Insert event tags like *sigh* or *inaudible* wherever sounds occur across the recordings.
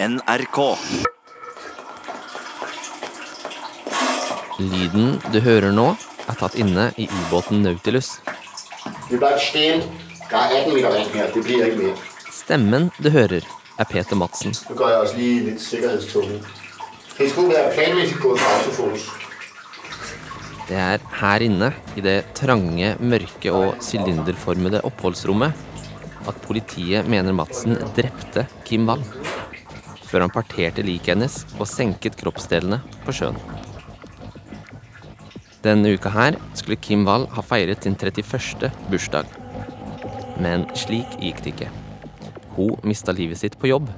NRK. Lyden du hører nå, er tatt inne i ubåten Nautilus. Et sten. Der er 18 meter her. Det blir ikke mer. Stemmen du hører, er Peter Madsen. Nå går jeg også lige litt sikkerhedstunge. Det skulle være planmæssigt gået autofokus. Det er her inne, i det trange, mørke og sylinderformede oppholdsrommet, at politiet mener Madsen drepte Kim Wall. Før han parterte liket hennes og senket kroppsdelene på sjøen. Denne uka her skulle Kim Wall ha feiret sin 31. bursdag. Men slik gikk det ikke. Hun mista livet sitt på jobb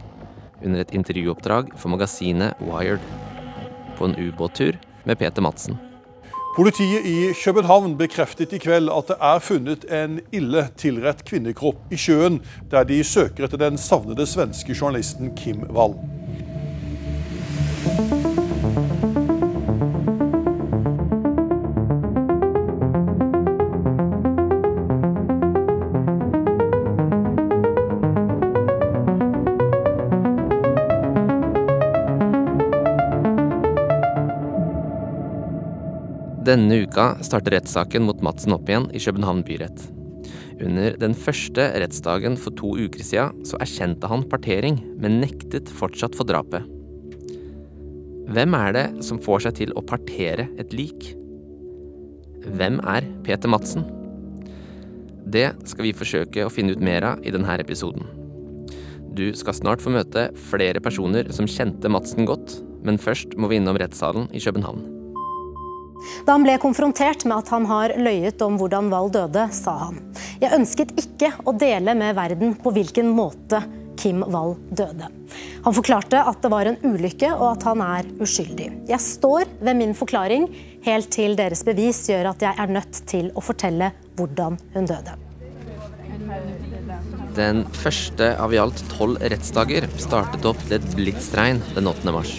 under et intervjuoppdrag for magasinet Wired. På en ubåttur med Peter Madsen. Politiet i København bekreftet i kveld at det er funnet en ille tilrett kvinnekropp i sjøen, der de søker etter den savnede svenske journalisten Kim Wall. Denne uka starter rettssaken mot Madsen opp igjen i København byrett. Under den første rettsdagen for to uker siden så erkjente han partering, men nektet fortsatt for drapet. Hvem er det som får seg til å partere et lik? Hvem er Peter Madsen? Det skal vi forsøke å finne ut mer av i denne episoden. Du skal snart få møte flere personer som kjente Madsen godt, men først må vi innom rettssalen i København. Da han ble konfrontert med at han har løyet om hvordan Val døde, sa han Jeg ønsket ikke å dele med verden på hvilken måte Kim Wall døde. Han forklarte at det var en ulykke og at han er uskyldig. Jeg står ved min forklaring helt til deres bevis gjør at jeg er nødt til å fortelle hvordan hun døde. Den første av i alt tolv rettsdager startet opp til et blitsregn den 8. mars.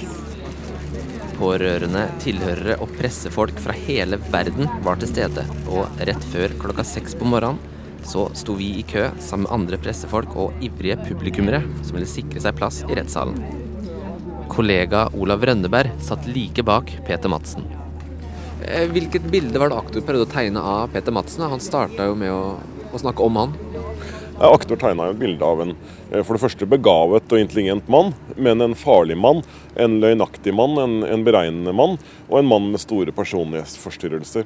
Pårørende, tilhørere og pressefolk fra hele verden var til stede, og rett før klokka seks på morgenen så sto vi i kø sammen med andre pressefolk og ivrige publikummere som ville sikre seg plass i rettssalen. Kollega Olav Rønneberg satt like bak Peter Madsen. Eh, Hvilket bilde var det aktor prøvde å tegne av Peter Madsen? Han starta jo med å, å snakke om han. Ja, Aktor tegna et bilde av en eh, for det første begavet og intelligent mann, men en farlig mann, en løgnaktig mann, en, en beregnende mann og en mann med store personlighetsforstyrrelser.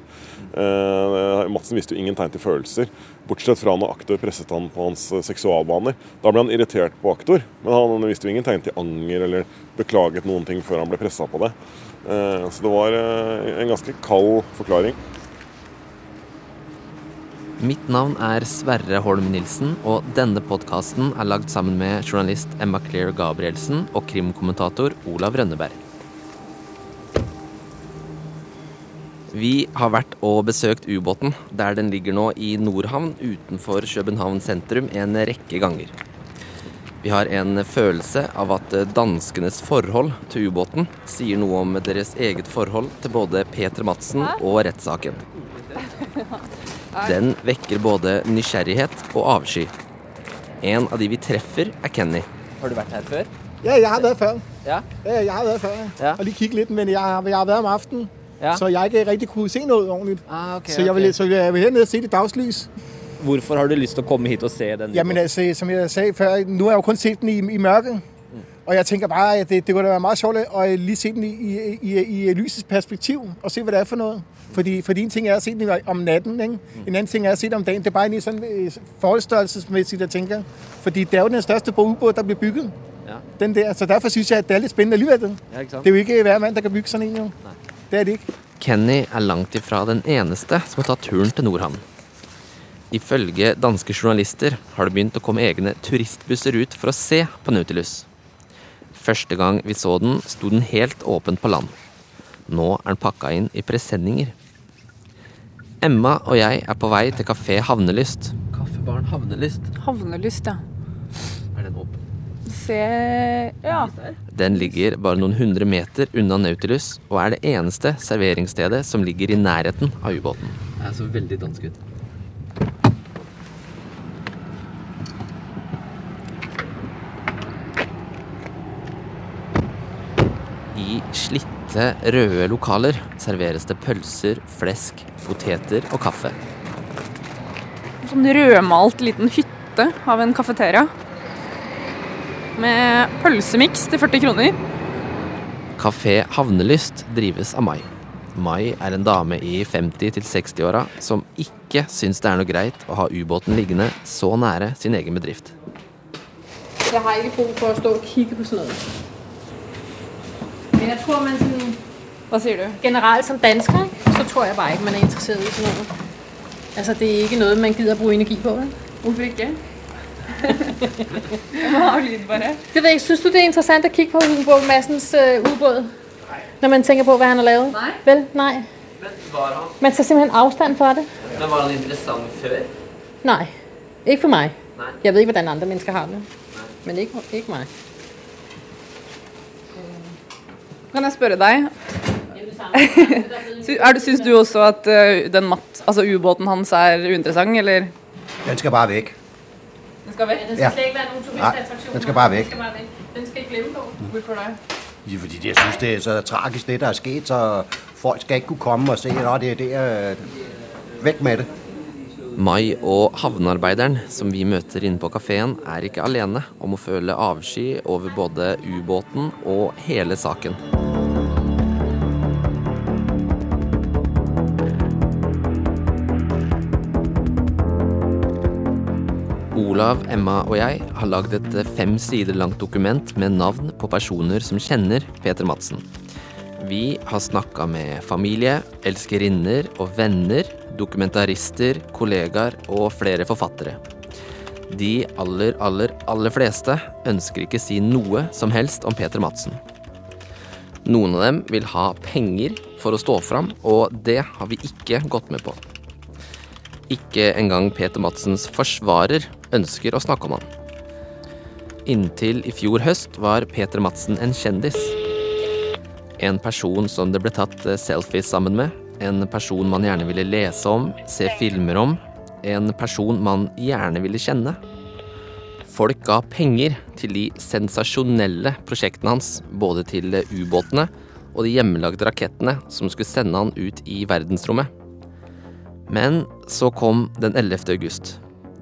Eh, Madsen viste jo ingen tegn til følelser, bortsett fra når aktor presset han på hans eh, seksualbaner. Da ble han irritert på aktor, men han viste jo ingen tegn til anger eller beklaget noen ting før han ble pressa på det. Eh, så det var eh, en ganske kald forklaring. Mitt navn er Sverre Holm Nilsen, og denne podkasten er lagd sammen med journalist Emma Claire Gabrielsen og krimkommentator Olav Rønneberg. Vi har vært og besøkt ubåten, der den ligger nå i Nordhavn utenfor København sentrum en rekke ganger. Vi har en følelse av at danskenes forhold til ubåten sier noe om deres eget forhold til både Peter Madsen og rettssaken. Den vekker både nysgjerrighet og avsky. En av de vi treffer, er Kenny. Har du vært her før? Ja, jeg har vært før. Ja. Ja, jeg har vært før. Ja. Og lige kigge litt, men jeg har, jeg har vært om aftenen, Ja. så jeg ikke rigtig kunne se noe ordentligt. Ah, okay, så, jeg vil, så jeg vil herned og se det dagslys. Hvorfor har du lyst til å komme hit og se den? Jamen altså, som jeg sagde før, nå har jeg jo kun sett den i, i mørket. Og jeg tænker bare, at det, det kunne da være meget sjovt at lige se den i, i, i, i lysets perspektiv, og se, hvad det er for noget. Fordi, fordi en ting er at se den om natten, ikke? en anden ting er at se den om dagen. Det er bare lige sådan øh, forholdsstørrelsesmæssigt, jeg tænker. Fordi det er jo den største ubåd, der bliver bygget. Ja. Den der. Så derfor synes jeg, at det er lidt spændende alligevel. Ja, ikke sant? Det er jo ikke hver mand, der kan bygge sådan en, jo. Det er det ikke. Kenny er langt ifra den eneste som har tatt turen til Nordhavn. Ifølge danske journalister har det begynt å komme egne turistbusser ut for å se på Nautilus. Første gang vi så den, sto den helt åpen på land. Nå er den pakka inn i presenninger. Emma og jeg er på vei til kafé Havnelyst. Kaffebaren Havnelyst. Havnelyst, ja. Er den åpen? Se Ja. Den ligger bare noen hundre meter unna Nautilus, og er det eneste serveringsstedet som ligger i nærheten av ubåten. Det er så veldig dansk ut. I slitte, røde lokaler serveres det pølser, flesk, poteter og kaffe. Sånn rødmalt liten hytte av en kafeteria. Med pølsemiks til 40 kroner. Kafé Havnelyst drives av Mai. Mai er en dame i 50-60-åra som ikke syns det er noe greit å ha ubåten liggende så nære sin egen bedrift. Jeg har ikke brug for å stå og kikke på noe. Men jeg tror man sådan, Hvad siger du? generelt som dansker, så tror jeg bare ikke man er interesseret i sådan noe. Altså, det er ikke noe man gidder å bruke energi på. vel? Hvorfor ikke? Bare. *laughs* Det ved jeg. Synes du, det er interessant å kigge på Hugo Madsens øh, ubåd? Når man tenker på, hva han har lavet? Nei. Vel, Nej. Men var han, Man tager simpelthen afstand fra det. men var han interessant før? Nej, ikke for mig. Nej. Jeg ved ikke, hvordan andre mennesker har det. Men ikke, ikke mig. Kan jeg spørre deg? Er du, syns du også at eh, den matt, altså ubåten hans er uinteressant, eller? Den skal bare væk. Den skal vekk. Den Ja. skal slet ikke være nogen turistattraktion. Den skal bare væk. Den skal bare væk. Den skal ikke glemme på. Hvorfor det? Ja, fordi jeg synes, det er så tragisk, det der er sket, så folk skal ikke kunne komme og se, at det er der. Vekk Væk med det. Mai og havnearbeideren som vi møter inne på kafeen, er ikke alene om å føle avsky over både ubåten og hele saken. Olav, Emma og jeg har lagd et fem sider langt dokument med navn på personer som kjenner Peter Madsen. Vi har snakka med familie, elskerinner og venner, dokumentarister, kollegaer og flere forfattere. De aller, aller, aller fleste ønsker ikke si noe som helst om Peter Madsen. Noen av dem vil ha penger for å stå fram, og det har vi ikke gått med på. Ikke engang Peter Madsens forsvarer ønsker å snakke om han. Inntil i fjor høst var Peter Madsen en kjendis. En person som det ble tatt selfies sammen med. En person man gjerne ville lese om, se filmer om. En person man gjerne ville kjenne. Folk ga penger til de sensasjonelle prosjektene hans, både til ubåtene og de hjemmelagde rakettene som skulle sende han ut i verdensrommet. Men så kom den 11. august,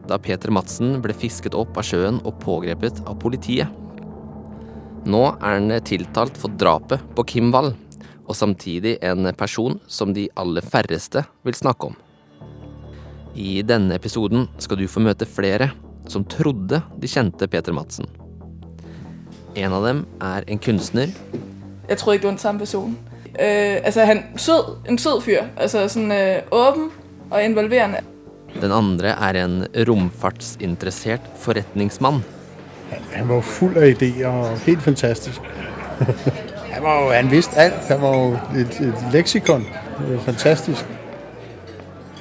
da Peter Madsen ble fisket opp av sjøen og pågrepet av politiet. Nå er han tiltalt for drapet på Kim Wall, og samtidig en person som de aller færreste vil snakke om. I denne episoden skal du få møte flere som trodde de kjente Peter Madsen. En av dem er en kunstner, Jeg tror ikke, det var den samme person. Uh, altså, han sød, en sød fyr. Altså sånn øh, åben og involverende. den andre er en romfartsinteressert forretningsmann. Han var full av ideer og helt fantastisk. *laughs* han, var jo, han vidste alt. Han var jo et, et leksikon. Det var fantastisk.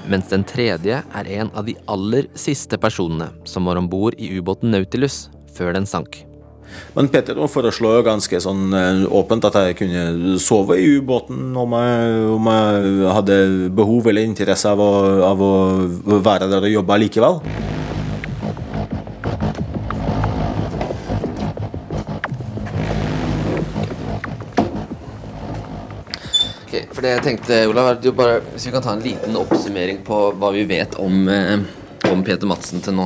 Mens den tredje er en av de aller siste personene som var om bord i ubåten Nautilus før den sank. Men Peter foreslo jo ganske sånn eh, åpent at jeg kunne sove i ubåten om jeg, om jeg hadde behov eller interesse av å, av å være der og jobbe likevel. For det jeg tenkte, Olav, er at bare, Hvis vi kan ta en liten oppsummering på hva vi vet om, eh, om Peter Madsen til nå.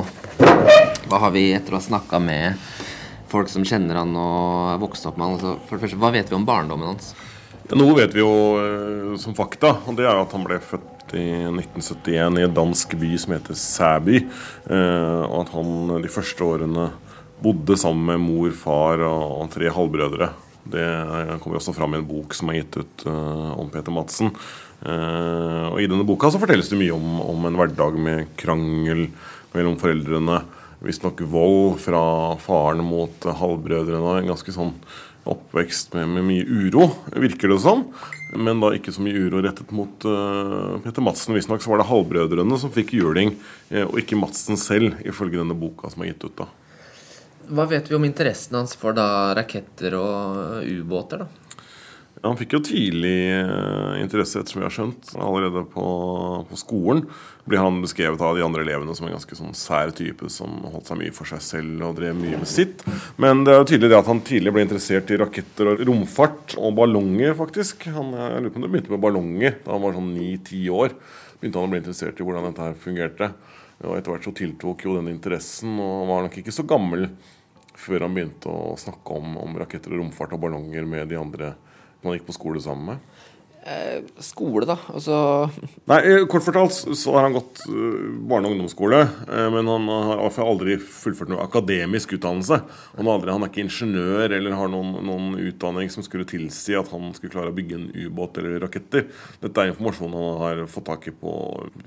Hva har vi etter å ha snakka med folk som kjenner han og er vokst opp med han? Altså, for det første, Hva vet vi om barndommen hans? Ja, Noe vet vi jo eh, som fakta, og det er at han ble født i 1971 i en dansk by som heter Sæby. Eh, og at han de første årene bodde sammen med mor, far og, og tre halvbrødre. Det kommer også fram i en bok som er gitt ut eh, om Peter Madsen. Eh, og I denne boka så fortelles det mye om, om en hverdag med krangel mellom foreldrene. Visstnok vold fra faren mot halvbrødrene. En ganske sånn oppvekst med, med mye uro, virker det som. Men da ikke så mye uro rettet mot uh, Peter Madsen. Visstnok var det halvbrødrene som fikk juling, og ikke Madsen selv, ifølge denne boka som er gitt ut. da. Hva vet vi om interessen hans for da raketter og ubåter? da? Han fikk jo tidlig eh, interesse, etter som vi har skjønt. Allerede på, på, skolen blir han beskrevet av de andre elevene som en ganske sånn sær type som holdt seg mye for seg selv og drev mye med sitt. Men det er jo tydelig det at han tidlig ble interessert i raketter og romfart og ballonger, faktisk. Han, jeg lurer på om det begynte med ballonger da han var sånn ni-ti år. Begynte han å bli interessert i hvordan dette her fungerte. Og etter hvert så tiltok jo den interessen, og var nok ikke så gammel før han begynte å snakke om, om raketter og romfart og ballonger med de andre man gikk på skole sammen med? Eh, skole, da? Altså *laughs* Nei, eh, Kort fortalt så har han gått uh, barne- og ungdomsskole. Uh, men han har aldri fullført noe akademisk utdannelse. Han, aldri, han er ikke ingeniør eller har noen, noen, utdanning som skulle tilsi at han skulle klare å bygge en ubåt eller raketter. Dette er informasjon han har fått tak i på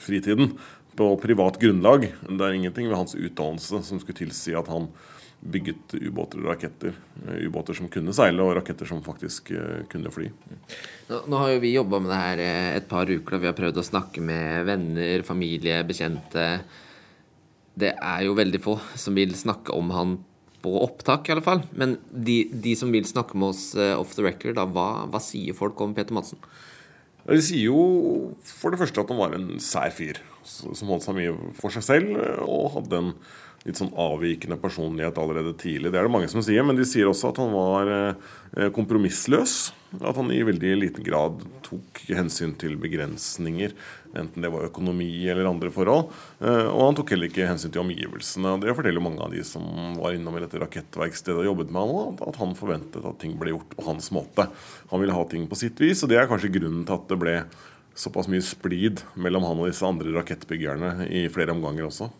fritiden. På privat grunnlag. Det er ingenting ved hans utdannelse som skulle tilsi at han bygget ubåter og raketter. Eh, ubåter som kunne seile, og raketter som faktisk eh, kunne fly. Nå, nå har jo vi jobba med det her eh, et par uker, da vi har prøvd å snakke med venner, familie, bekjente. Det er jo veldig få som vil snakke om han på opptak, i alle fall. Men de, de som vil snakke med oss off the record, da, hva, hva sier folk om Peter Madsen? De sier jo for det første at han var en sær fyr som holdt seg mye for seg selv og hadde en litt sånn avvikende personlighet allerede tidlig. Det er det mange som sier, men de sier også at han var eh, kompromissløs. At han i veldig liten grad tok hensyn til begrensninger, enten det var økonomi eller andre forhold. Eh, og han tok heller ikke hensyn til omgivelsene. Det forteller mange av de som var innom i dette rakettverkstedet og jobbet med han, at han forventet at ting ble gjort på hans måte. Han ville ha ting på sitt vis, og det er kanskje grunnen til at det ble såpass mye splid mellom han og disse andre rakettbyggerne i flere omganger også.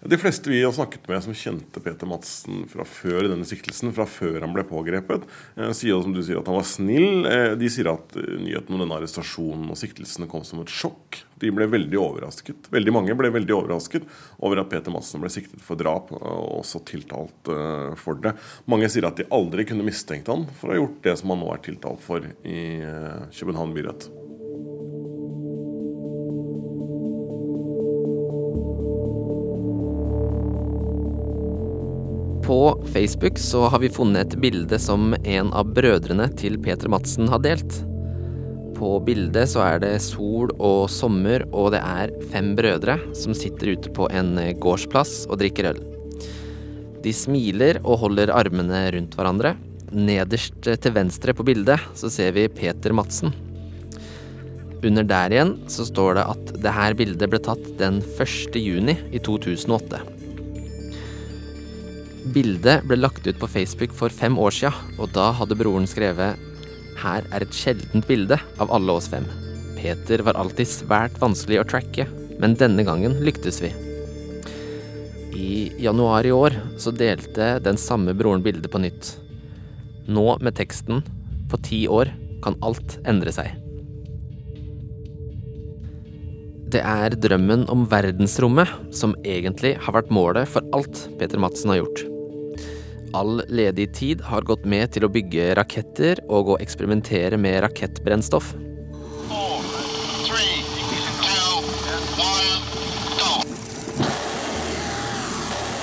De fleste vi har snakket med som kjente Peter Madsen fra før denne siktelsen, fra før han ble pågrepet, eh, sier som du sier at han var snill. Eh, de sier at eh, nyheten om denne arrestasjonen og siktelsene kom som et sjokk. De ble veldig overrasket. Veldig mange ble veldig overrasket over at Peter Madsen ble siktet for drap og også tiltalt for det. Mange sier at de aldri kunne mistenkt han for å ha gjort det som han nå er tiltalt for i København byrett. På Facebook så har vi funnet et bilde som en av brødrene til Peter Madsen har delt. På bildet så er det sol og sommer, og det er fem brødre som sitter ute på en gårdsplass og drikker øl. De smiler og holder armene rundt hverandre. Nederst til venstre på bildet så ser vi Peter Madsen. Under der igjen så står det at det her bildet ble tatt den 1. juni i 2008. Bildet ble lagt ut på Facebook for fem år sia, og da hadde broren skrevet Her er et sjeldent bilde av alle oss fem. Peter var alltid svært vanskelig å tracke, men denne gangen lyktes vi. I januar i år så delte den samme broren bildet på nytt. Nå med teksten På ti år kan alt endre seg. Det er drømmen om verdensrommet som egentlig har vært målet for alt Peter Madsen har gjort. All ledig tid har gått med til å bygge raketter og å eksperimentere med rakettbrennstoff.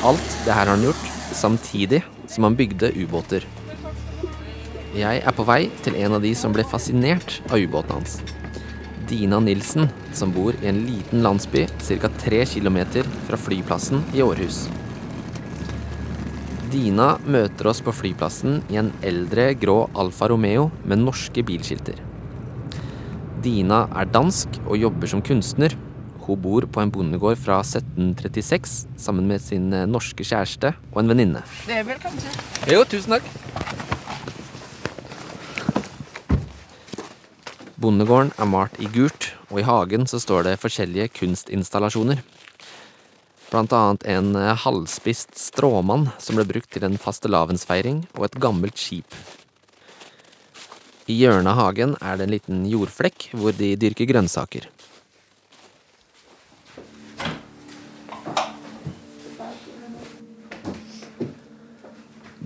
Alt det her har han gjort samtidig som han bygde ubåter. Jeg er på vei til en av de som ble fascinert av ubåten hans. Dina Nilsen, som bor i en liten landsby ca. tre km fra flyplassen i Århus. Dina møter oss på flyplassen i en eldre grå Alfa Romeo med norske bilskilter. Dina er dansk og jobber som kunstner. Hun bor på en bondegård fra 1736 sammen med sin norske kjæreste og en venninne. Velkommen til. Jo, tusen takk. Bondegården er malt i gult, og i hagen så står det forskjellige kunstinstallasjoner. Blant annet en eh, halvspist stråmann som ble brukt til en fastelavnsfeiring, og et gammelt skip. I hjørnet av hagen er det en liten jordflekk hvor de dyrker grønnsaker.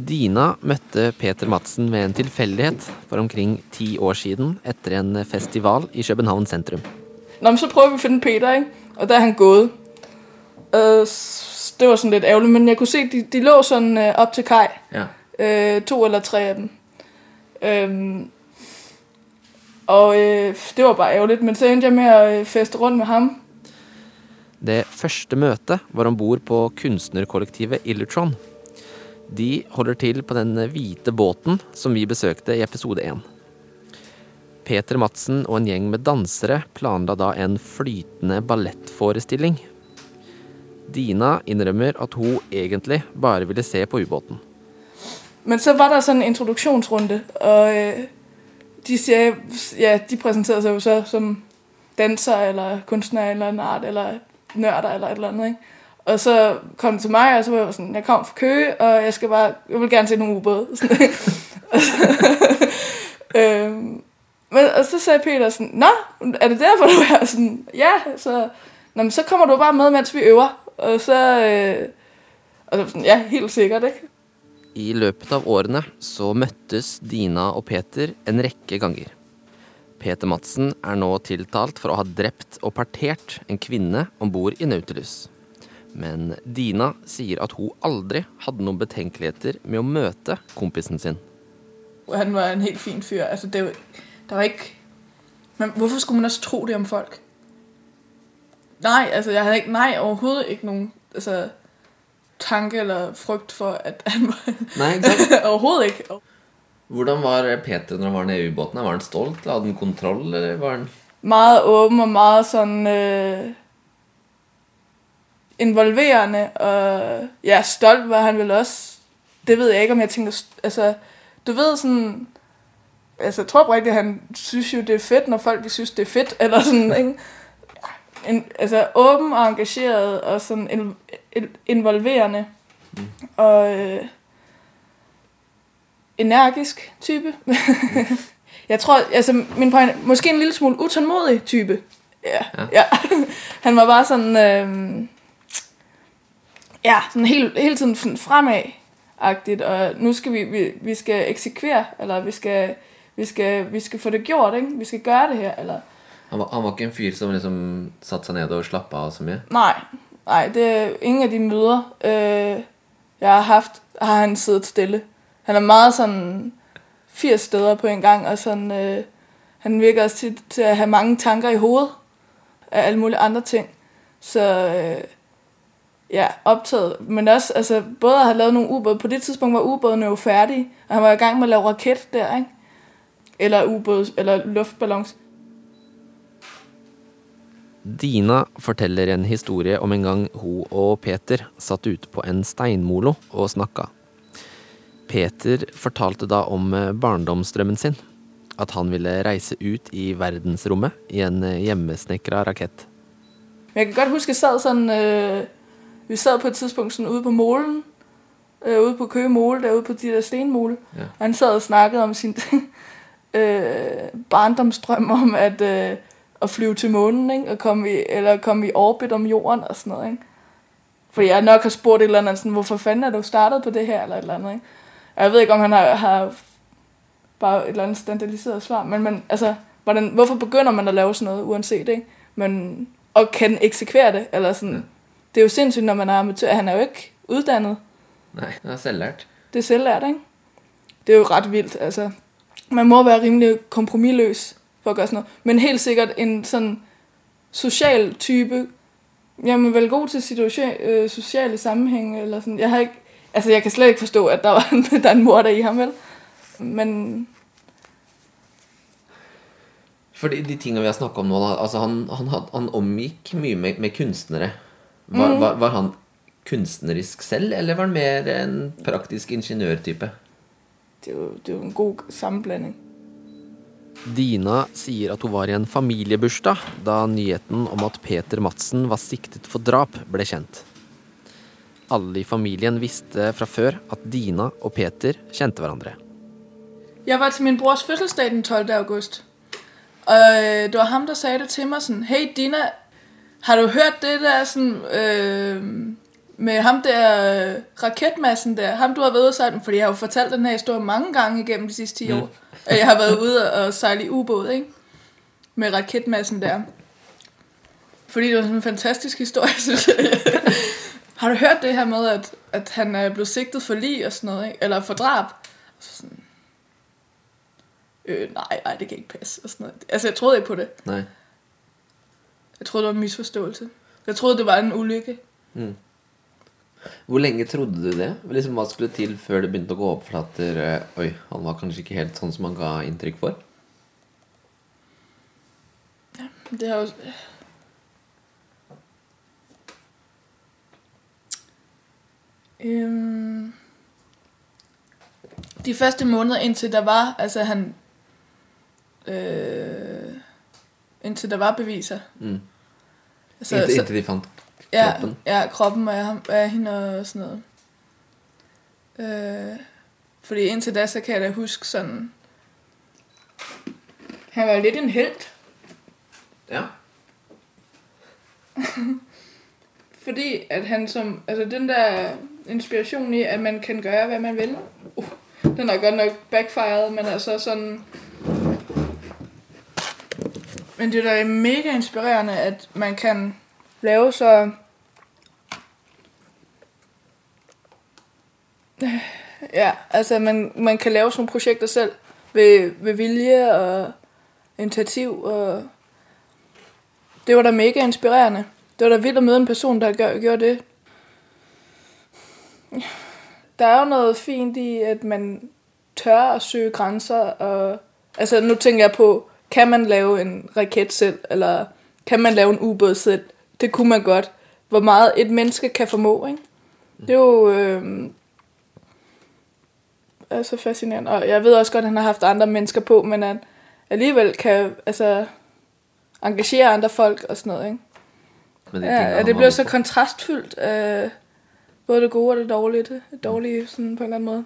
Dina møtte Peter Madsen ved en tilfeldighet for omkring ti år siden etter en festival i København sentrum. Nå, men så prøver vi å finne Peter, ikke? og da er han gått. Uh, det var sånn litt ærgerlig, men jeg kunne se, de, de lå sånn uh, op til kai. Ja. Uh, to eller tre av dem. Um, Og øh, det var bare ærgerlig, men så endte jeg med øh, feste rundt med ham. Det første møtet var om bord på kunstnerkollektivet Illutron. De holder til på den hvite båten som vi besøkte i episode én. Peter Madsen og en gjeng med dansere planla da en flytende ballettforestilling. Dina innrømmer at hun egentlig bare ville se på ubåten. Men så var sådan en introduksjonsrunde, og øh, de, sier ja, de præsenterede seg jo så som danser, eller kunstner eller en art, eller nørder, eller et eller annet. ikke? Og så kom det til meg, og så var jeg sånn jeg kom fra Køge, og jeg skal bare, jeg vil gerne se noen ubåt. Øhm, og så sagde Peter sådan, Nå, er det derfor, du er sådan? Ja, så, nå, men så kommer du bare med, mens vi øver. Og så, øh, og så sådan, ja, helt sikkert, ikke? I løpet av årene så møttes Dina og Peter en rekke ganger. Peter Madsen er nå tiltalt for å ha drept og partert en kvinne om bord i Nautilus. Men Dina sier at hun aldri hadde noen betenkeligheter med å møte kompisen sin. Han var en helt fin fyr. Altså, det, var- der var ikke... Men hvorfor skulle man også tro det om folk? Nei, altså jeg hadde ikke, nei, overhodet ikke noen altså, tanke eller frykt for, at han var... Nei, ikke sant? *laughs* overhovedet ikke. Hvordan var Peter når han var nede i ubåten? Var han stolt? Hadde han kontroll, eller var han Meget åben og meget sånn... øh, involverende, og ja, stolt var han vel også. Det ved jeg ikke, om jeg tænker, altså, du ved sådan, altså jeg tror ikke, at han synes jo, det er fedt, når folk de synes, det er fedt, eller sådan, *laughs* ikke? En, altså åben og engageret, og sådan in, in, involverende, mm. og øh, energisk type. *laughs* jeg tror, altså min pointe, måske en lille smule utålmodig type. Ja, ja. ja. *laughs* Han var bare sådan, øh, ja, sådan helt, hele tiden sådan fremad-agtigt, og nu skal vi, vi, vi skal eksekvere, eller vi skal, vi skal, vi skal få det gjort, ikke? Vi skal gøre det her, eller... Han var, han var ikke en fyr som liksom satte seg ned og slappa av så mye? Nej, nej, det er ingen af de møder, øh, jeg har haft, har han siddet stille. Han er meget sådan 80 steder på en gang, og sådan, øh, han virker også til, til at have mange tanker i hovedet af alle mulige andre ting. Så øh, ja, optaget. Men også, altså, både at have lavet nogle ubåde. På det tidspunkt var ubådene jo færdige, og han var i gang med at lave raket der, ikke? Eller ubåd, eller luftballons. Dina forteller en historie om en gang hun og Peter satt ute på en steinmolo og snakka. Peter fortalte da om eh, barndomsdrømmen sin. At han ville reise ut i verdensrommet i en eh, hjemmesnekra rakett. Jeg kan godt huske, jeg sad sånn øh, vi sad på et tidspunkt sådan ude på målen, øh, ude på Køge Mole, derude på de der stenmole. Ja. Og han sad og snakkede om sin *laughs* øh, barndomsdrøm om at, øh, at flyve til månen, ikke? Og komme i, eller komme i orbit om jorden og sådan noget. Ikke? Fordi jeg nok har spurgt et eller andet, sådan, hvorfor fanden er du startet på det her, eller et eller andet. Ikke? Og jeg ved ikke, om han har, har bare et eller andet standardiseret svar, men, men altså, hvordan, hvorfor begynder man at lave sådan noget, uanset, ikke? Men, og kan eksekvere det, eller sådan, det er jo sindssygt, når man er amatør, han er jo ikke uddannet, Nej, det er selvlært. det er selvlært, ikke? Det er jo ret vildt, altså. Man må være rimelig kompromilløs for at gøre sådan noget. Men helt sikkert en sådan social type, jamen vel god til situation, øh, sociale sammenhæng, eller sådan. Jeg har ikke, altså jeg kan slet ikke forstå, at der, var en, *laughs* der er en mor der i ham, vel? Men Fordi de tingene vi har snakka om nå, da, altså han, han, had, han omgikk mye med, med kunstnere. Var, Mhm. var, var han kunstnerisk selv, eller var han mer en praktisk ingeniørtype? det er, jo, det er jo en god sammenblanding. Dina sier at hun var i en familiebursdag da nyheten om at Peter Madsen var siktet for drap, ble kjent. Alle i familien visste fra før at Dina og Peter kjente hverandre. Jeg var til min brors fødselsdag den 12. august. Og øh, det var ham, der sa det til meg sånn Hei, Dina, har du hørt det der sådan, øh, med ham der øh, raketmassen der, ham du har været ude og sejle, fordi jeg har jo fortalt den her historie mange gange igennem de sidste 10 Mm. år. At jeg har været ude og sejle i ubåd, ikke? Med raketmassen der. Fordi det var sådan en fantastisk historie, *laughs* synes jeg. har du hørt det her med, at, at han er blevet sigtet for lig og sådan noget, ikke? Eller for drab? Så sådan, Øh, nej, nej, det kan ikke passe. Og sådan noget. Altså, jeg troede ikke på det. Nei. Jeg troede, det var en misforståelse. Jeg troede, det var en ulykke. Mm. Hvor lenge trodde du det? Liksom, hva skulle til før det begynte å gå opp for at dere, Oi, han var kanskje ikke helt sånn som han ga inntrykk for? Ja, Det har jo... Øhm, de første måneder inntil der var, altså han, øh, indtil der var beviser. Mm. Altså, inntil, så- indtil de fant kroppen? ja, kroppen og jeg, og hende og sådan noget. Øh, fordi indtil da, så kan jeg da huske sådan... Han var lidt en held. Ja. *laughs* Fordi at han som... Altså den der inspiration i, at man kan gøre, hvad man vil. Uh, den er godt nok backfired, men altså sådan... Men det er da mega inspirerende, at man kan lave så... Ja, altså man, man kan lave sådan projekter selv ved, ved vilje og initiativ. Og det var da mega inspirerende. Det var da vildt at møde en person, der gør, gjorde det. Der er jo noget fint i, at man tør at søge grænser. Og, altså nu tænker jeg på, kan man lave en raket selv, eller kan man lave en ubåd selv? Det kunne man godt. Hvor meget et menneske kan formå, ikke? Det er jo øh, altså fascinerende. Og jeg ved også godt, at han har haft andre mennesker på, men at alligevel kan altså, engagere andre folk og sådan noget, ikke? Men det, Ja, ja, det bliver så kontrastfyldt Øh, både det gode og det dårlige. Det dårlige sådan på en eller anden måde.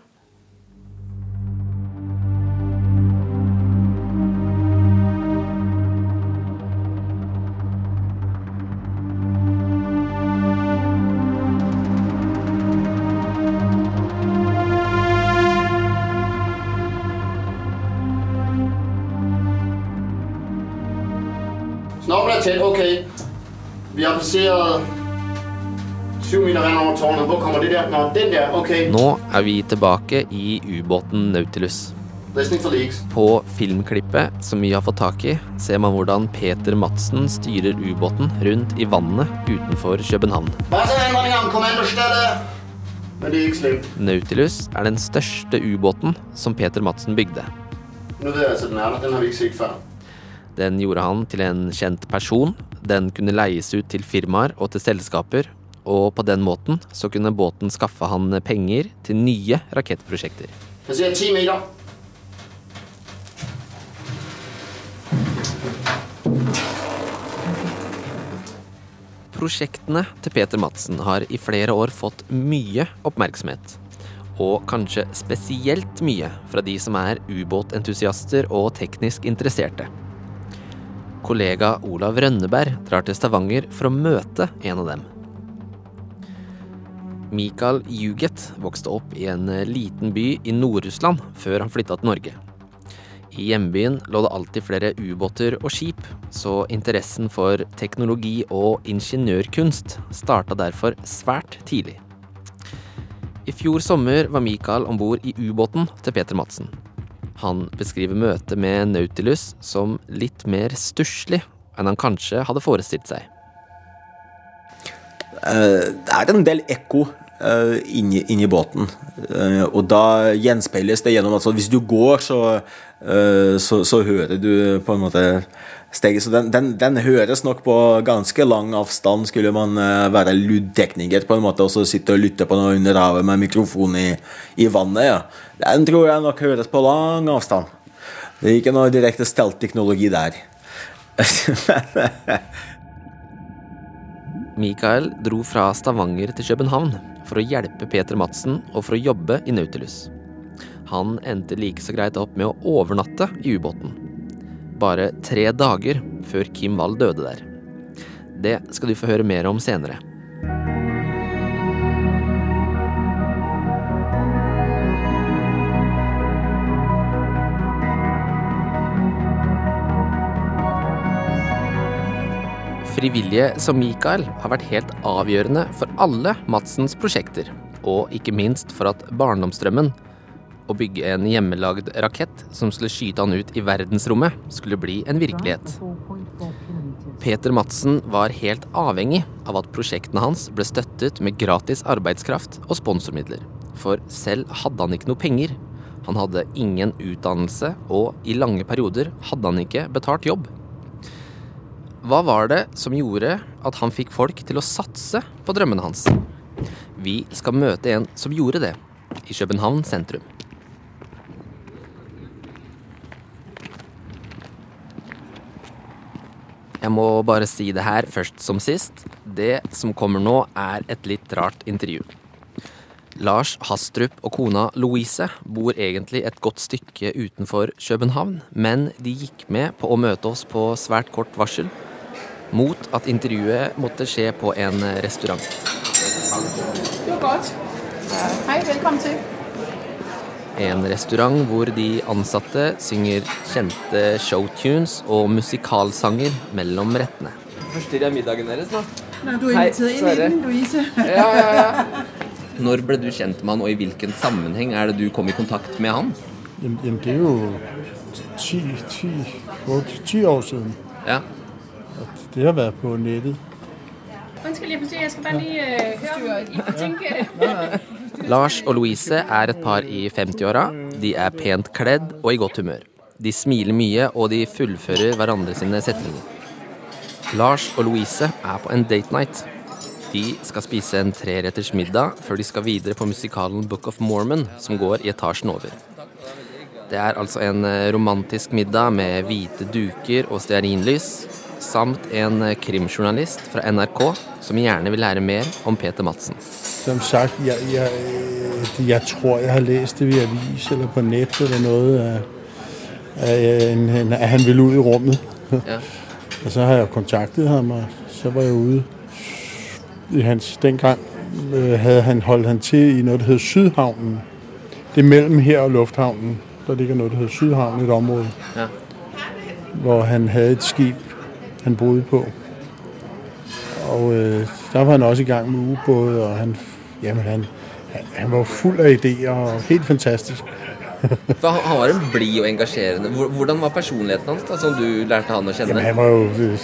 Passeret 7 meter vand over tårnet. Hvor kommer det der? Nå, den der, Ok. Nå er vi tilbake i ubåten Nautilus. På filmklippet som vi har fått tak i, ser man hvordan Peter Madsen styrer ubåten rundt i vannet utenfor København. Nautilus er den største ubåten som Peter Madsen bygde. Nå vet jeg altså, den er der. Den har vi ikke sett før. Den gjorde han til en kjent person. Den kunne leies ut til firmaer og til selskaper, og på den måten så kunne båten skaffe han penger til nye rakettprosjekter. Passerer 10 meter. Prosjektene til Peter Madsen har i flere år fått mye oppmerksomhet. Og kanskje spesielt mye fra de som er ubåtentusiaster og teknisk interesserte. Kollega Olav Rønneberg drar til Stavanger for å møte en av dem. Mikael Juget vokste opp i en liten by i Nord-Russland før han flytta til Norge. I hjembyen lå det alltid flere ubåter og skip, så interessen for teknologi og ingeniørkunst starta derfor svært tidlig. I fjor sommer var Mikael om bord i ubåten til Peter Madsen. Han beskriver møtet med Nautilus som litt mer stusslig enn han kanskje hadde forestilt seg. Eh, Det er en del ekko eh, inni, inni båten. Eh, Og da gjenspeiles det gjennom altså Hvis du går, så, så, så hører du på en måte steget. Så den, den, den høres nok på ganske lang avstand, skulle man eh, være lydtekniker på en måte, og så sitte og lytte på noe under havet med mikrofon i, i vannet. Ja. Den tror jeg nok høres på lang avstand. Det er ikke noe direkte stelt-teknologi der. *laughs* Mikael dro fra Stavanger til København for å hjelpe Peter Madsen og for å jobbe i Nautilus. Han endte like så greit opp med å overnatte i ubåten. Bare tre dager før Kim Wall døde der. Det skal du få høre mer om senere. Frivillige som Mikael har vært helt avgjørende for alle Madsens prosjekter, og ikke minst for at barndomsdrømmen å bygge en hjemmelagd rakett som skulle skyte han ut i verdensrommet, skulle bli en virkelighet. Peter Madsen var helt avhengig av at prosjektene hans ble støttet med gratis arbeidskraft og sponsormidler. For selv hadde han ikke noe penger. Han hadde ingen utdannelse, og i lange perioder hadde han ikke betalt jobb. Hva var det som gjorde at han fikk folk til å satse på drømmene hans? Vi skal møte en som gjorde det, i København sentrum. Jeg må bare si det her først som sist. Det som kommer nå, er et litt rart intervju. Lars Hastrup og kona Louise bor egentlig et godt stykke utenfor København, men de gikk med på å møte oss på svært kort varsel, mot at intervjuet måtte skje på en restaurant. Det var godt. Hei, velkommen til. En restaurant hvor de ansatte synger kjente showtunes og musikalsanger mellom rettene. Forstyrrer jeg middagen deres nå? Nei, du er invitert inn i den, Louise. Ja, ja, ja. Når ble du kjent med han, og i hvilken sammenheng er det du kom i kontakt med han? Jamen, det er jo ti, ti, ti år siden. Ja. At det har vært på nettet. Unnskyld, jeg forstyrrer. Jeg skal bare lige øh, høre, I kunne tænke... Lars og Louise er et par i 50-åra. De er pent kledd og i godt humør. De smiler mye, og de fullfører hverandre sine setninger. Lars og Louise er på en date night. De skal spise en treretters middag før de skal videre på musikalen Book of Mormon, som går i etasjen over. Det er altså en eh, romantisk middag med hvite duker og stearinlys, samt en eh, krimjournalist fra NRK som gjerne vil lære mer om Peter Madsen. Som sagt, jeg, jeg, jeg tror, jeg har læst det ved avis eller på nettet eller noe. at, han ville ut i rummet. Ja. Og så har jeg kontaktet ham, og så var jeg ude i hans, dengang øh, havde han holdt han til i noe som heter Sydhavnen. Det er mellom her og Lufthavnen. Der ligger noe som hedder Sydhavnen, et område, Ja. hvor han hadde et skib, han boede på. Og øh, der var han også i gang med ubåde, og han, jamen han, han, han var fuld af idéer og helt fantastisk. *laughs* For han var en blid og engasjerende. Hvordan var personligheten hans, da, som du lærte han å kjenne? Jamen han var jo øh,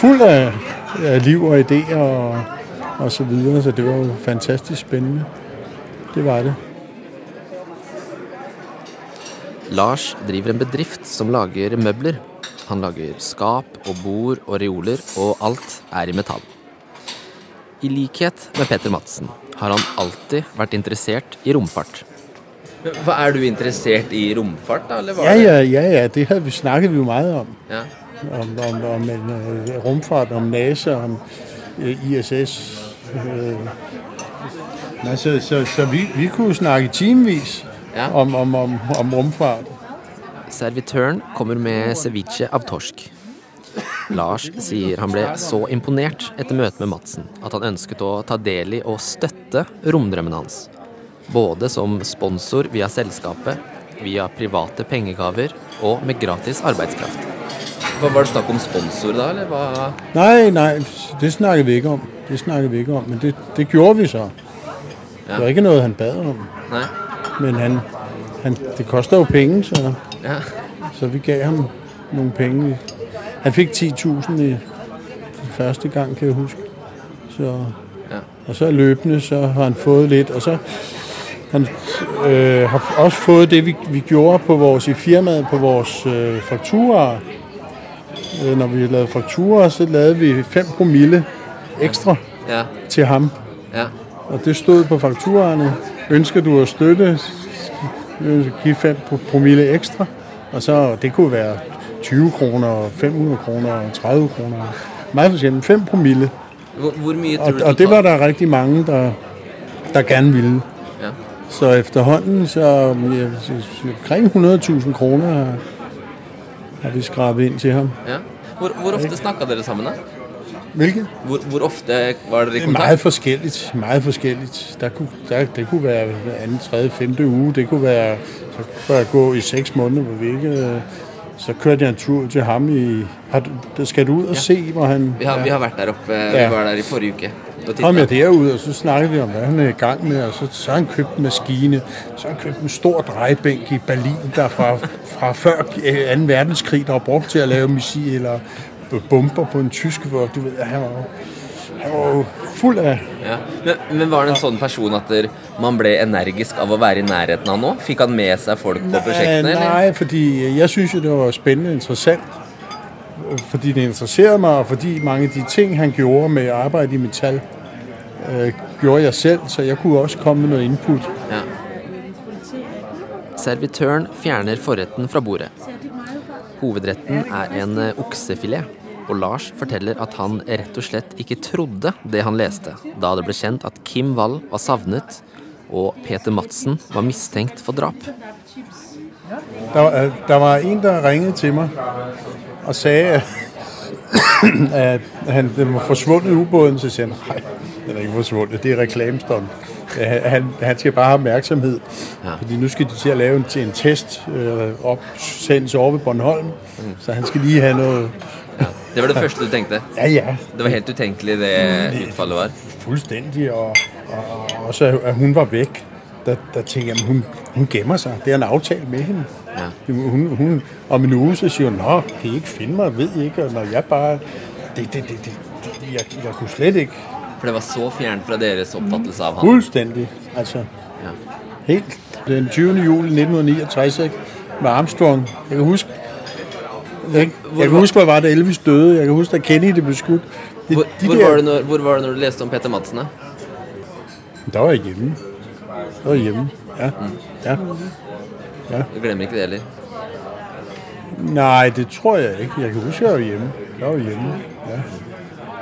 fuld af, af liv og idéer og, og så videre, så det var jo fantastisk spændende. Det var det. Lars driver en bedrift som lager møbler. Han lager skap og bord og reoler, og alt er i metall. I likhet med Peter Madsen har han alltid vært interessert i romfart. Hva Er du interessert i romfart, da? Eller var Ja, ja, ja, ja, det har vi snakket vi jo meget om. Ja. Om, om, om en, uh, romfart, om NASA, om uh, ISS. Uh, Nej, så, så, så vi, vi kunne snakke timevis Ja. om, om, om, om rumfart. Servitøren kommer med ceviche av torsk. Lars sier han ble så imponert etter møtet med Madsen at han ønsket å ta del i og støtte romdrømmen hans. Både som sponsor via selskapet, via private pengegaver og med gratis arbeidskraft. Hva Var det snakk om sponsor da, eller hva? Nei, nei, det snakker vi ikke om. Det snakker vi ikke om, men det, det gjorde vi så. Det var ikke noe han bad om. Nei. Men han, han, det koster jo penge, så, Ja. så vi gav ham nogle penge. Han fik 10.000 i første gang, kan jeg huske. Så, Ja. Og så løbende, så har han fået lidt, og så han øh, har også fået det, vi, vi gjorde på vores, i firmaet på vores øh, fakturer. Øh, når vi lavede fakturer, så lavede vi 5 promille ekstra Ja. til ham. Ja. Og det stod på fakturerne. Ønsker du at støtte, give 5 promille ekstra. Og så, det kunne være 20 kroner, 500 kroner, 30 kroner. Meget forskelligt. 5 promille. Hvor, hvor mye tror Og, du og det var der rigtig mange, der, der gerne ville. Ja. Så efterhånden, så omkring 100.000 kroner har, vi skrabet ind til ham. Ja. Hvor, hvor ofte snakker dere sammen, da? Hvilket? Hvor, hvor ofte var dere i Det er kontakt? meget forskelligt. Meget forskelligt. Der kunne, der, det kunne være anden, tredje, femte uge. Det kunne være, så kunne jeg gå i seks måneder, hvor vi ikke... øh, Så kørte jeg en tur til ham i... Har du, skal du ud og se, hvor han... Vi har, vi har vært der oppe. Ja. Vi var der i forrige uke. kom jeg derud, og så snakkede vi om, hvad han er i gang med, og så, så har han købt en maskine, så har han købt en stor drejebænk i Berlin, der fra, fra før øh, 2. verdenskrig, der var brugt til at lave missiler og bomber på en tysk, hvor du ved, han var, han var jo fuld af Ja. Men, men var det en sånn person at der, man ble energisk av å være i nærheten av nå? Fikk han med seg folk på prosjektene? Nei, nei fordi jeg synes jo, det var spennende og interessant. Fordi det interesserede meg, og fordi mange av de ting, han gjorde med arbeid i metall, øh, gjorde jeg selv, så jeg kunne også komme med noe input. Ja. Servitøren fjerner forretten fra bordet. Hovedretten er en eh, oksefilet, og Lars forteller at han rett og slett ikke trodde det han leste, da det ble kjent at Kim Wall var savnet, og Peter Madsen var mistenkt for drap. Der, var- der var en, der ringte til meg og sa *coughs* at, han, var forsvundet ubåden. Så sier han nei, den er ikke forsvunnet, Det er reklamestånd. Han, han skal bare have opmærksomhed. Ja. Fordi nu skal de til at lave en, til en test øh, opsendes over ved Bornholm. Så han skal lige have noget... Det var det første du tenkte? Ja, ja. Det var helt utenkelig det utfallet var? Fuldstændig, og, og, og også at- hun var væk. Der, der tænkte jeg, hun, hun gemmer sig. Det er en aftale med hende. Ja. Hun, hun, om en uge, så siger hun, Nå, kan I ikke finde mig? Ved I ikke? Og når jeg bare... Det, det, det, det, det jeg, jeg kunne slet ikke. For det var så fjernt fra deres oppfattelse av ham. Fullstendig. Altså, Ja. helt. Den 20. juli 1969, ikke? Med Armstrong. Jeg kan huske... jeg, Jeg kan huske, hvor var det Elvis døde. Jeg kan huske, da Kennedy ble skutt. Det, Hvor, de hvor, der- var når, hvor var det når du leste om Peter Madsen? da? Da var jeg hjemme. Da var jeg hjemme, ja. ja. ja. Du glemmer ikke det heller? Nei, det tror jeg ikke. Jeg kan huske, jeg var hjemme. Jeg var hjemme, ja.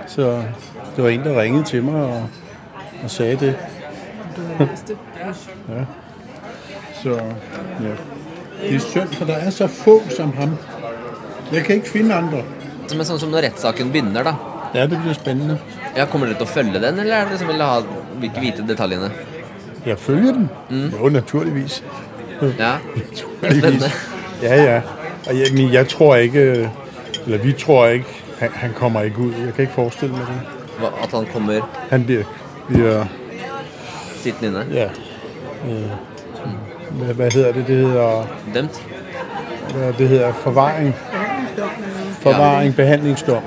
Så det var en, der ringede til mig og, og sagde det. *laughs* ja. Så, ja. Det er synd, for der er så få som ham. Jeg kan ikke finde andre. Men sånn som når rettssaken begynner, da. Ja, det blir spennende. Ja, Kommer dere til å følge den, eller er det som vil, ha, vil ikke vite detaljene? Jeg følger den. Mm. Jo, naturligvis. Ja, *laughs* naturligvis. Ja, ja. Og jeg, men jeg tror ikke, eller vi tror ikke, han, han kommer ikke ud. Jeg kan ikke forestille mig det. At han kommer Han bliver, bliver sittende inne? ja, øh, Hva heter hedder det? Det heter Dømt? Det hedder forvaring. Forvaring, behandlingsdom.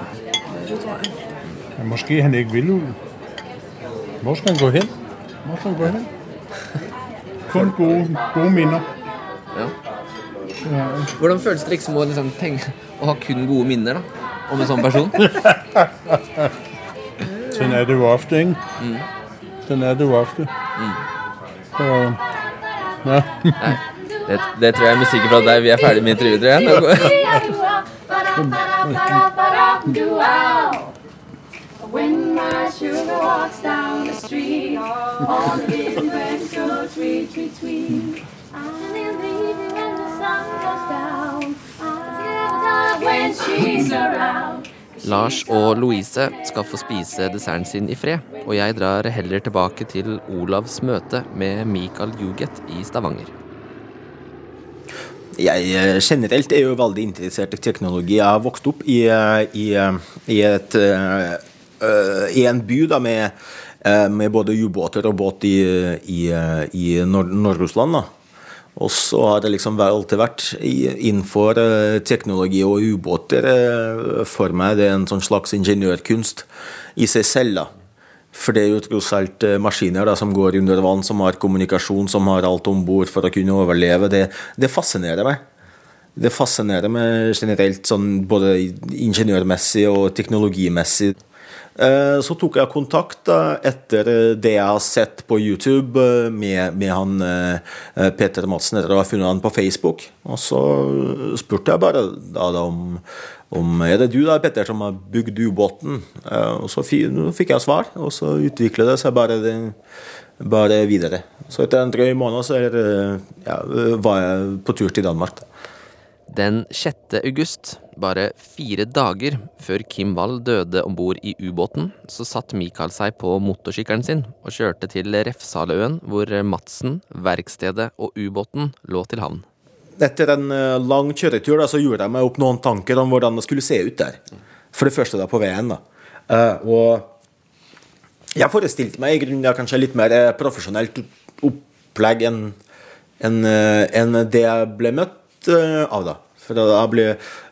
Ja, måske han ikke vil ud. Hvor skal han gå hen? Hvor skal han gå hen? Kun gode, gode minner. Ja. Ja. Hvordan føles det liksom å liksom tenke, å ha kun gode minner da, om en sånn person? *laughs* Sådan er det jo ofte, ikke? Mm. Sådan er det jo ofte. Mm. Så, ja. Nei, det, det tror jeg er musikken fra deg. Vi er ferdig med intervjuet, tror jeg. Nå går- When my sugar walks down the street, all the little friends go tweet, tweet, tweet. I'm leaving when the sun goes down. I'm when she's around. Lars og Louise skal få spise desserten sin i fred, og jeg drar heller tilbake til Olavs møte med Mikael Juget i Stavanger. Jeg eh, generelt er jo veldig interessert i teknologi. Jeg har vokst opp i, eh, i, eh, i, et, i en by da, med, med både ubåter og båt i, i, i Nord- Nord-Russland. da. Og så har det liksom alltid vært innenfor eh, teknologi og ubåter eh, for meg. Det er en sånn slags ingeniørkunst i seg selv. da. For det er jo tross alt eh, maskiner da, som går under vann, som har kommunikasjon, som har alt om bord for å kunne overleve. Det, det fascinerer meg. Det fascinerer meg generelt, sånn både ingeniørmessig og teknologimessig. Eh, Så tok jeg kontakt etter eh, det jeg har sett på YouTube eh, med, med han Peter Madsen, etter å ha funnet han på Facebook. Og så spurte jeg bare da, da om, om Er det du da, Petter, som har bygd ubåten? Og så fikk jeg svar, og så utviklet det seg bare, bare videre. Så etter en drøy måned så er, ja, var jeg på tur til Danmark. Den 6. august, bare fire dager før Kim Wall døde om bord i ubåten, så satt Mikael seg på motorsykkelen sin og kjørte til Refshaløen, hvor Madsen, verkstedet og ubåten lå til havn. Etter en eh, lang kjøretur da, så gjorde jeg meg opp noen tanker om hvordan det skulle se ut der. For det første da på veien. da. Eh, og Jeg forestilte meg i grunnen kanskje litt mer eh, profesjonelt opplegg enn en, en det jeg ble møtt av, da. For jeg ble,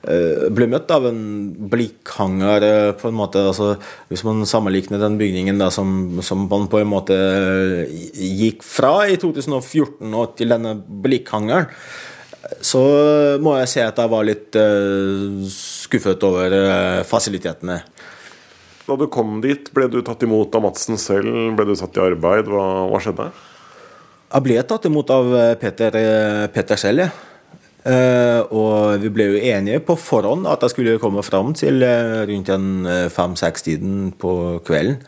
eh, ble møtt av en blikkhanger, eh, på en måte. Altså, hvis man sammenligner den bygningen da, som, som man på en måte eh, gikk fra i 2014 og til denne blikkhangeren, så må jeg si at jeg var litt uh, skuffet over uh, fasilitetene. Da du kom dit, ble du tatt imot av Madsen selv? Ble du satt i arbeid? Hva, hva skjedde? Jeg ble tatt imot av eh, Peter, eh, Peter selv, ja. Eh, og vi ble jo enige på forhånd at jeg skulle komme fram til eh, rundt en eh, fem-seks-tiden på kvelden.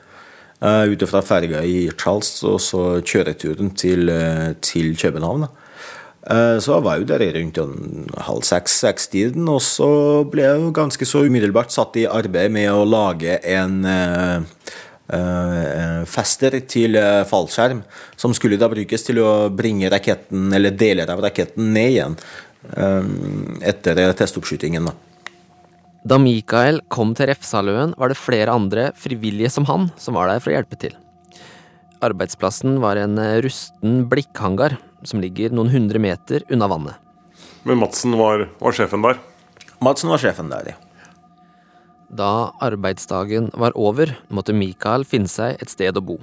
Ute fra ferga i Charles, og så kjøreturen til, til København. Så jeg var jo der rundt halv seks-seks-tiden, og så ble jeg jo ganske så umiddelbart satt i arbeid med å lage en fester til fallskjerm, som skulle da brukes til å bringe raketten, eller deler av raketten ned igjen etter eh, testoppskytingen. da. Da Mikael kom til Refsaløen, var det flere andre frivillige som han som var der for å hjelpe til. Arbeidsplassen var en eh, rusten blikkhangar som ligger noen hundre meter unna vannet. Men Madsen var, var sjefen der? Madsen var sjefen der, ja. Da arbeidsdagen var over, måtte Mikael finne seg et sted å bo.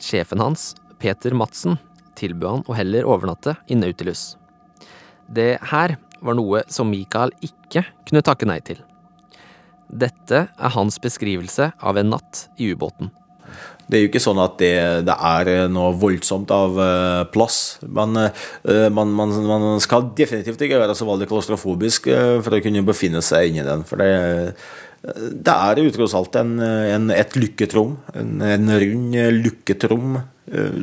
Sjefen hans, Peter Madsen, tilbød han å heller overnatte i Nautilus. Det her var noe som Mikael ikke kunne takke nei til. Dette er hans beskrivelse av en natt i ubåten. Det er jo ikke sånn at det, det er noe voldsomt av eh, plass. Men eh, man, man, man skal definitivt ikke være så veldig klaustrofobisk eh, for å kunne befinne seg inni den. For det, det er jo alt en, en, et lukket rom. En, en rund, lukket rom. eh,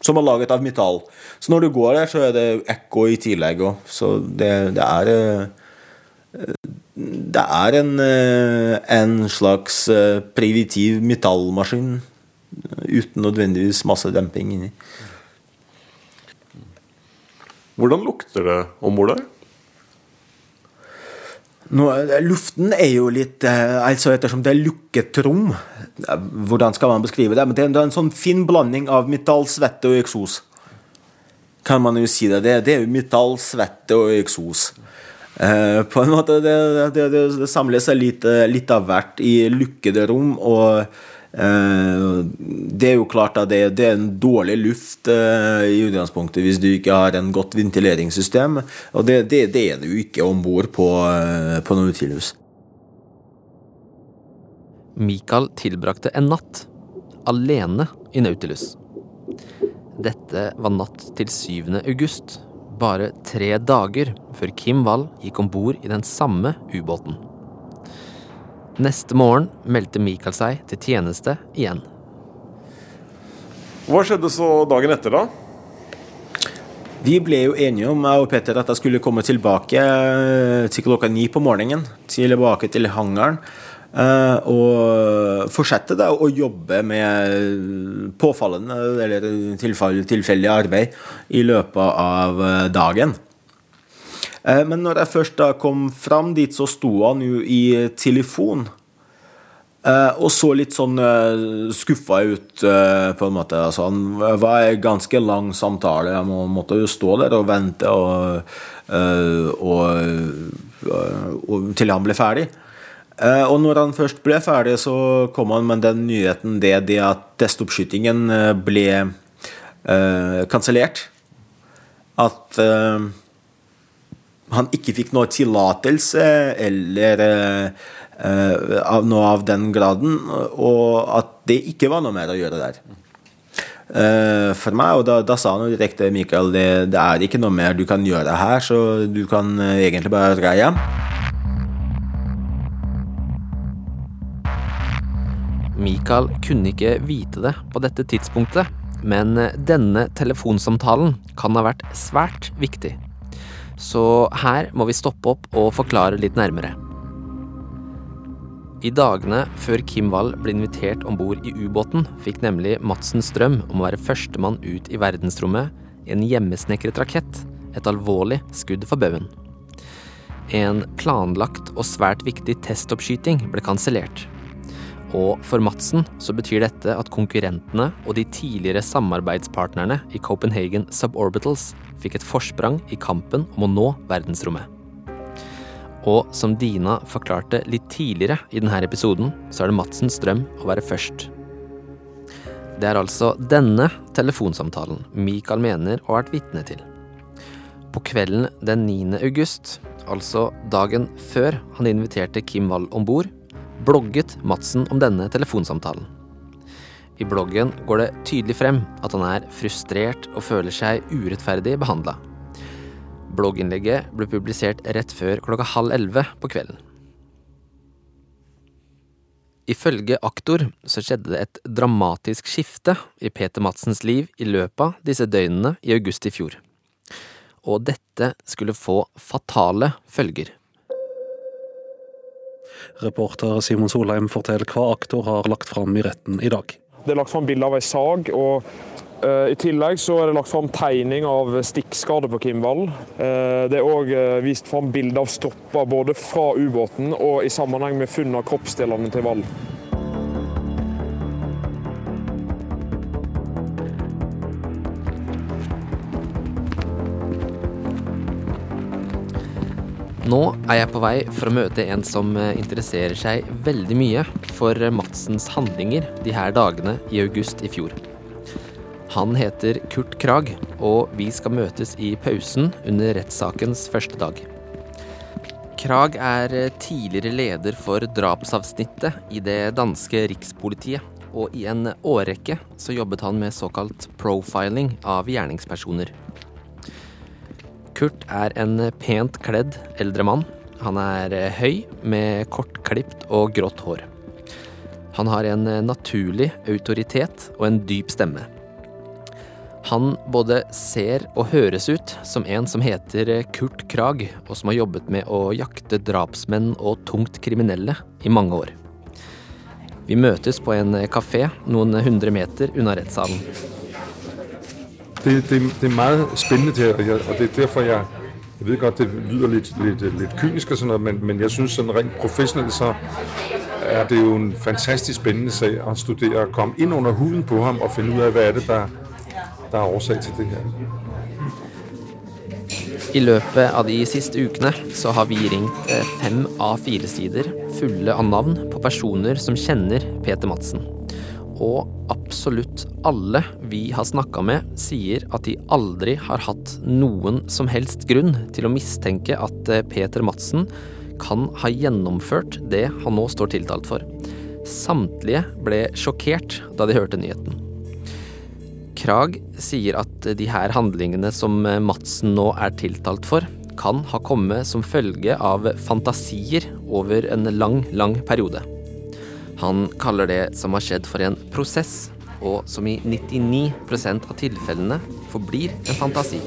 Som er laget av metall. Så når du går der, så er det ekko i tillegg òg. Så det, det er eh, det er en, eh, en slags eh, primitiv metallmaskin uten nødvendigvis masse demping inni. Hvordan lukter det om bord der? Nå, eh, luften er jo litt eh, Altså ettersom det er lukket rom eh, Hvordan skal man beskrive det? Men det er en- sånn fin blanding av metall, svette og eksos. Kan man jo si det. Det, det er jo metall, svette og eksos. På en måte det, det, det, samler seg litt, litt av hvert i lukkede rom. Og det er jo klart at det, er en dårlig luft eh, i utgangspunktet hvis du ikke har en godt ventileringssystem. Og det, det, det er det jo ikke om bord på, eh, på Nautilus. Mikael tilbrakte en natt alene i Nautilus. Dette var natt til 7. august, bare tre dager før Kim Wall gikk om bord i den samme ubåten. Neste morgen meldte Mikael seg til tjeneste igjen. Hva skjedde så dagen etter, da? Vi ble jo enige om, jeg og Petter, at jeg skulle komme tilbake eh, til klokka ni på morgenen. Tilbake til hangaren. eh, Og fortsette da å jobbe med påfallende eller tilfeldig arbeid i løpet av eh, dagen. Eh, Men når jeg først da kom fram dit, så sto han jo i telefon. Eh, og så litt sånn uh, skuffa ut, eh, på en måte. Altså, han var en ganske lang samtale. Jeg måtte jo stå der og vente og, eh, og, eh, og, til han ble ferdig. Eh, og når han først ble ferdig, så kom han med den nyheten det, det at testoppskytingen eh, ble uh, kansellert. At eh, han ikke fikk noe tillatelse eller eh, av noe av den graden, og at det ikke var noe mer å gjøre der. Eh, for meg, og da, da sa han jo direkte Mikael, det, det er ikke noe mer du kan gjøre her, så du kan eh, egentlig bare dra hjem. Mikael kunne ikke vite det på dette tidspunktet, men denne telefonsamtalen kan ha vært svært viktig. Så her må vi stoppe opp og forklare litt nærmere. I dagene før Kim Wall ble invitert om bord i ubåten, fikk nemlig Madsen Strøm om å være førstemann ut i verdensrommet i en hjemmesnekret rakett et alvorlig skudd for baugen. En planlagt og svært viktig testoppskyting ble kansellert. Og for Madsen så betyr dette at konkurrentene og de tidligere samarbeidspartnerne i Copenhagen Suborbitals fikk et forsprang i kampen om å nå verdensrommet. Og som Dina forklarte litt tidligere i denne episoden, så er det Madsens drøm å være først. Det er altså denne telefonsamtalen Michael mener å ha vært vitne til. På kvelden den 9. august, altså dagen før han inviterte Kim Wall om bord, blogget Madsen om denne telefonsamtalen. I bloggen går det tydelig frem at han er frustrert og føler seg urettferdig behandla. Blogginnlegget ble publisert rett før klokka halv elleve på kvelden. Ifølge aktor så skjedde det et dramatisk skifte i Peter Madsens liv i løpet av disse døgnene i august i fjor. Og dette skulle få fatale følger. Reporter Simon Solheim forteller hva aktor har lagt fram i retten i dag. Det er lagt fram bilde av ei sag, og uh, i tillegg så er det lagt fram tegning av stikkskade på Kim. Uh, det er òg uh, vist fram bilde av stropper både fra ubåten og i sammenheng med funn av kroppsdelene til Wall. Nå er jeg på vei for å møte en som eh, interesserer seg veldig mye for eh, Madsens handlinger de her dagene i august i fjor. Han heter Kurt Krag, og vi skal møtes i pausen under rettssakens første dag. Krag er eh, tidligere leder for drapsavsnittet i det danske rikspolitiet, og i en årrekke så jobbet han med såkalt profiling av gjerningspersoner. Kurt er en pent kledd eldre mann. Han er høy, med kortklipt og grått hår. Han har en naturlig autoritet og en dyp stemme. Han både ser og høres ut som en som heter Kurt Krag, og som har jobbet med å jakte drapsmenn og tungt kriminelle i mange år. Vi møtes på en kafé noen hundre meter unna rettssalen. Det, det, det er meget spændende det her, og, det er derfor, jeg, jeg ved godt, det lyder lidt, lidt, lidt kynisk og sådan noget, men, men jeg synes sådan rent professionelt, så er det jo en fantastisk spændende sag at studere og komme ind under huden på ham og finde ud af, hvad er det, der, der er årsag til det her. I løpet av de siste ukene så har vi ringt eh, fem A4-sider fulle av navn på personer som kjenner Peter Madsen. Og absolutt alle vi har snakka med, sier at de aldri har hatt noen som helst grunn til å mistenke at eh, Peter Madsen kan ha gjennomført det han nå står tiltalt for. Samtlige ble sjokkert da de hørte nyheten. Krag sier at de her handlingene som Madsen nå er tiltalt for, kan ha kommet som følge av fantasier over en lang, lang periode. Han kaller det som har skjedd for en prosess, og som i 99% av tilfellene forblir en fantasi.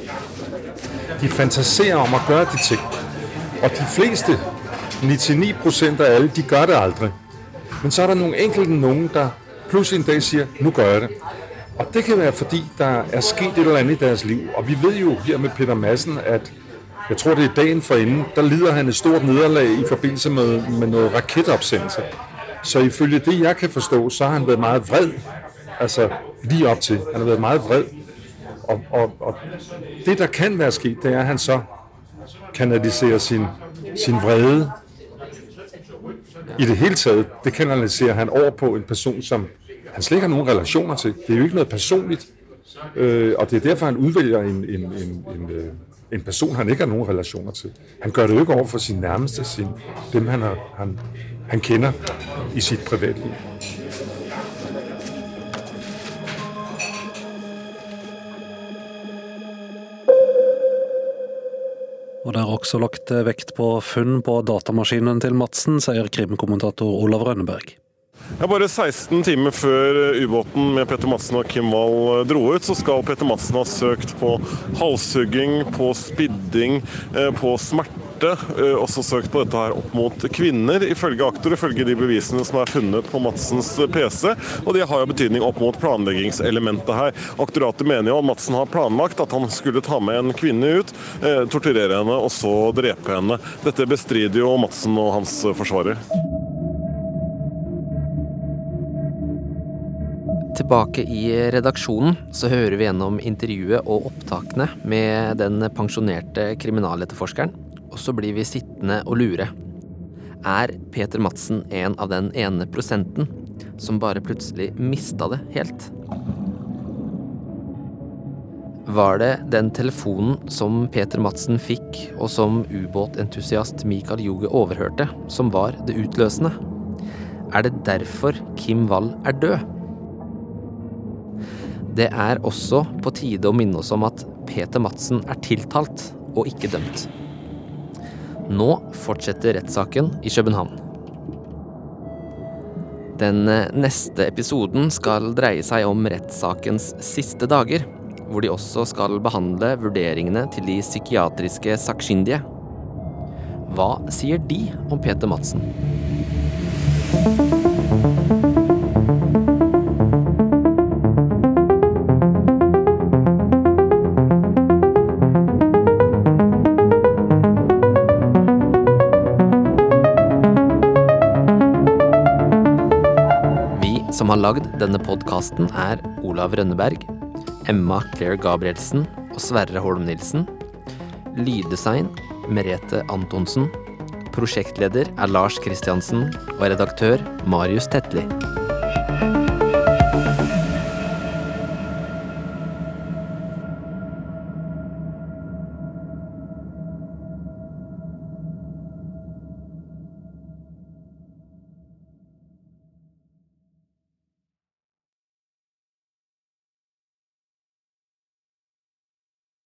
De fantaserer om å gjøre de ting. Og de fleste, 99 av alle, de gør det aldri. Men så er det noen enkelte noen der plutselig en dag sier 'nå gjør jeg det. Og det kan være, fordi der er sket et eller annet i deres liv. Og vi vet jo her med Peter Madsen, at jeg tror, det er dagen for inden, der lider han et stort nederlag i forbindelse med, med noget raketopsendelse. Så ifølge det, jeg kan forstå, så har han været meget vred. Altså lige op til. Han har været meget vred. Og, og, og det, der kan være sket, det er, at han så kanaliserer sin, sin vrede i det hele taget. Det kanaliserer han over på en person, som han slet ikke har nogen relationer til. Det er jo ikke noget personligt. Øh, og det er derfor, han udvælger en, en, en, en, øh, en person, han ikke har nogen relationer til. Han gør det jo ikke over for sin nærmeste, sin, dem han, har, han, han kender i sit privatliv. Og det er også lagt vekt på funn på datamaskinen til Madsen, sier krimkommentator Olav Rønneberg. Ja, bare 16 timer før ubåten med Petter Madsen og Kim Wall dro ut, så skal Petter Madsen ha søkt på halshugging, på spidding, eh, på smerte. Eh, Også søkt på dette her opp mot kvinner, ifølge aktor, ifølge de bevisene som er funnet på Madsens PC. Og det har jo betydning opp mot planleggingselementet her. Aktoratet mener jo at Madsen har planlagt at han skulle ta med en kvinne ut, eh, torturere henne og så drepe henne. Dette bestrider jo Madsen og hans forsvarer. Tilbake i redaksjonen så hører vi gjennom intervjuet og opptakene med den pensjonerte kriminaletterforskeren, og så blir vi sittende og lure. Er Peter Madsen en av den ene prosenten som bare plutselig mista det helt? Var det den telefonen som Peter Madsen fikk, og som ubåtentusiast Mikael Joge overhørte, som var det utløsende? Er det derfor Kim Wall er død? Det er også på tide å minne oss om at Peter Madsen er tiltalt og ikke dømt. Nå fortsetter rettssaken i København. Den neste episoden skal dreie seg om rettssakens siste dager, hvor de også skal behandle vurderingene til de psykiatriske sakkyndige. Hva sier de om Peter Madsen? Har lagd denne podkasten, er Olav Rønneberg, Emma Claire Gabrielsen og Sverre Holm Nilsen. Lyddesign Merete Antonsen. Prosjektleder er Lars Kristiansen, og redaktør Marius Tetli.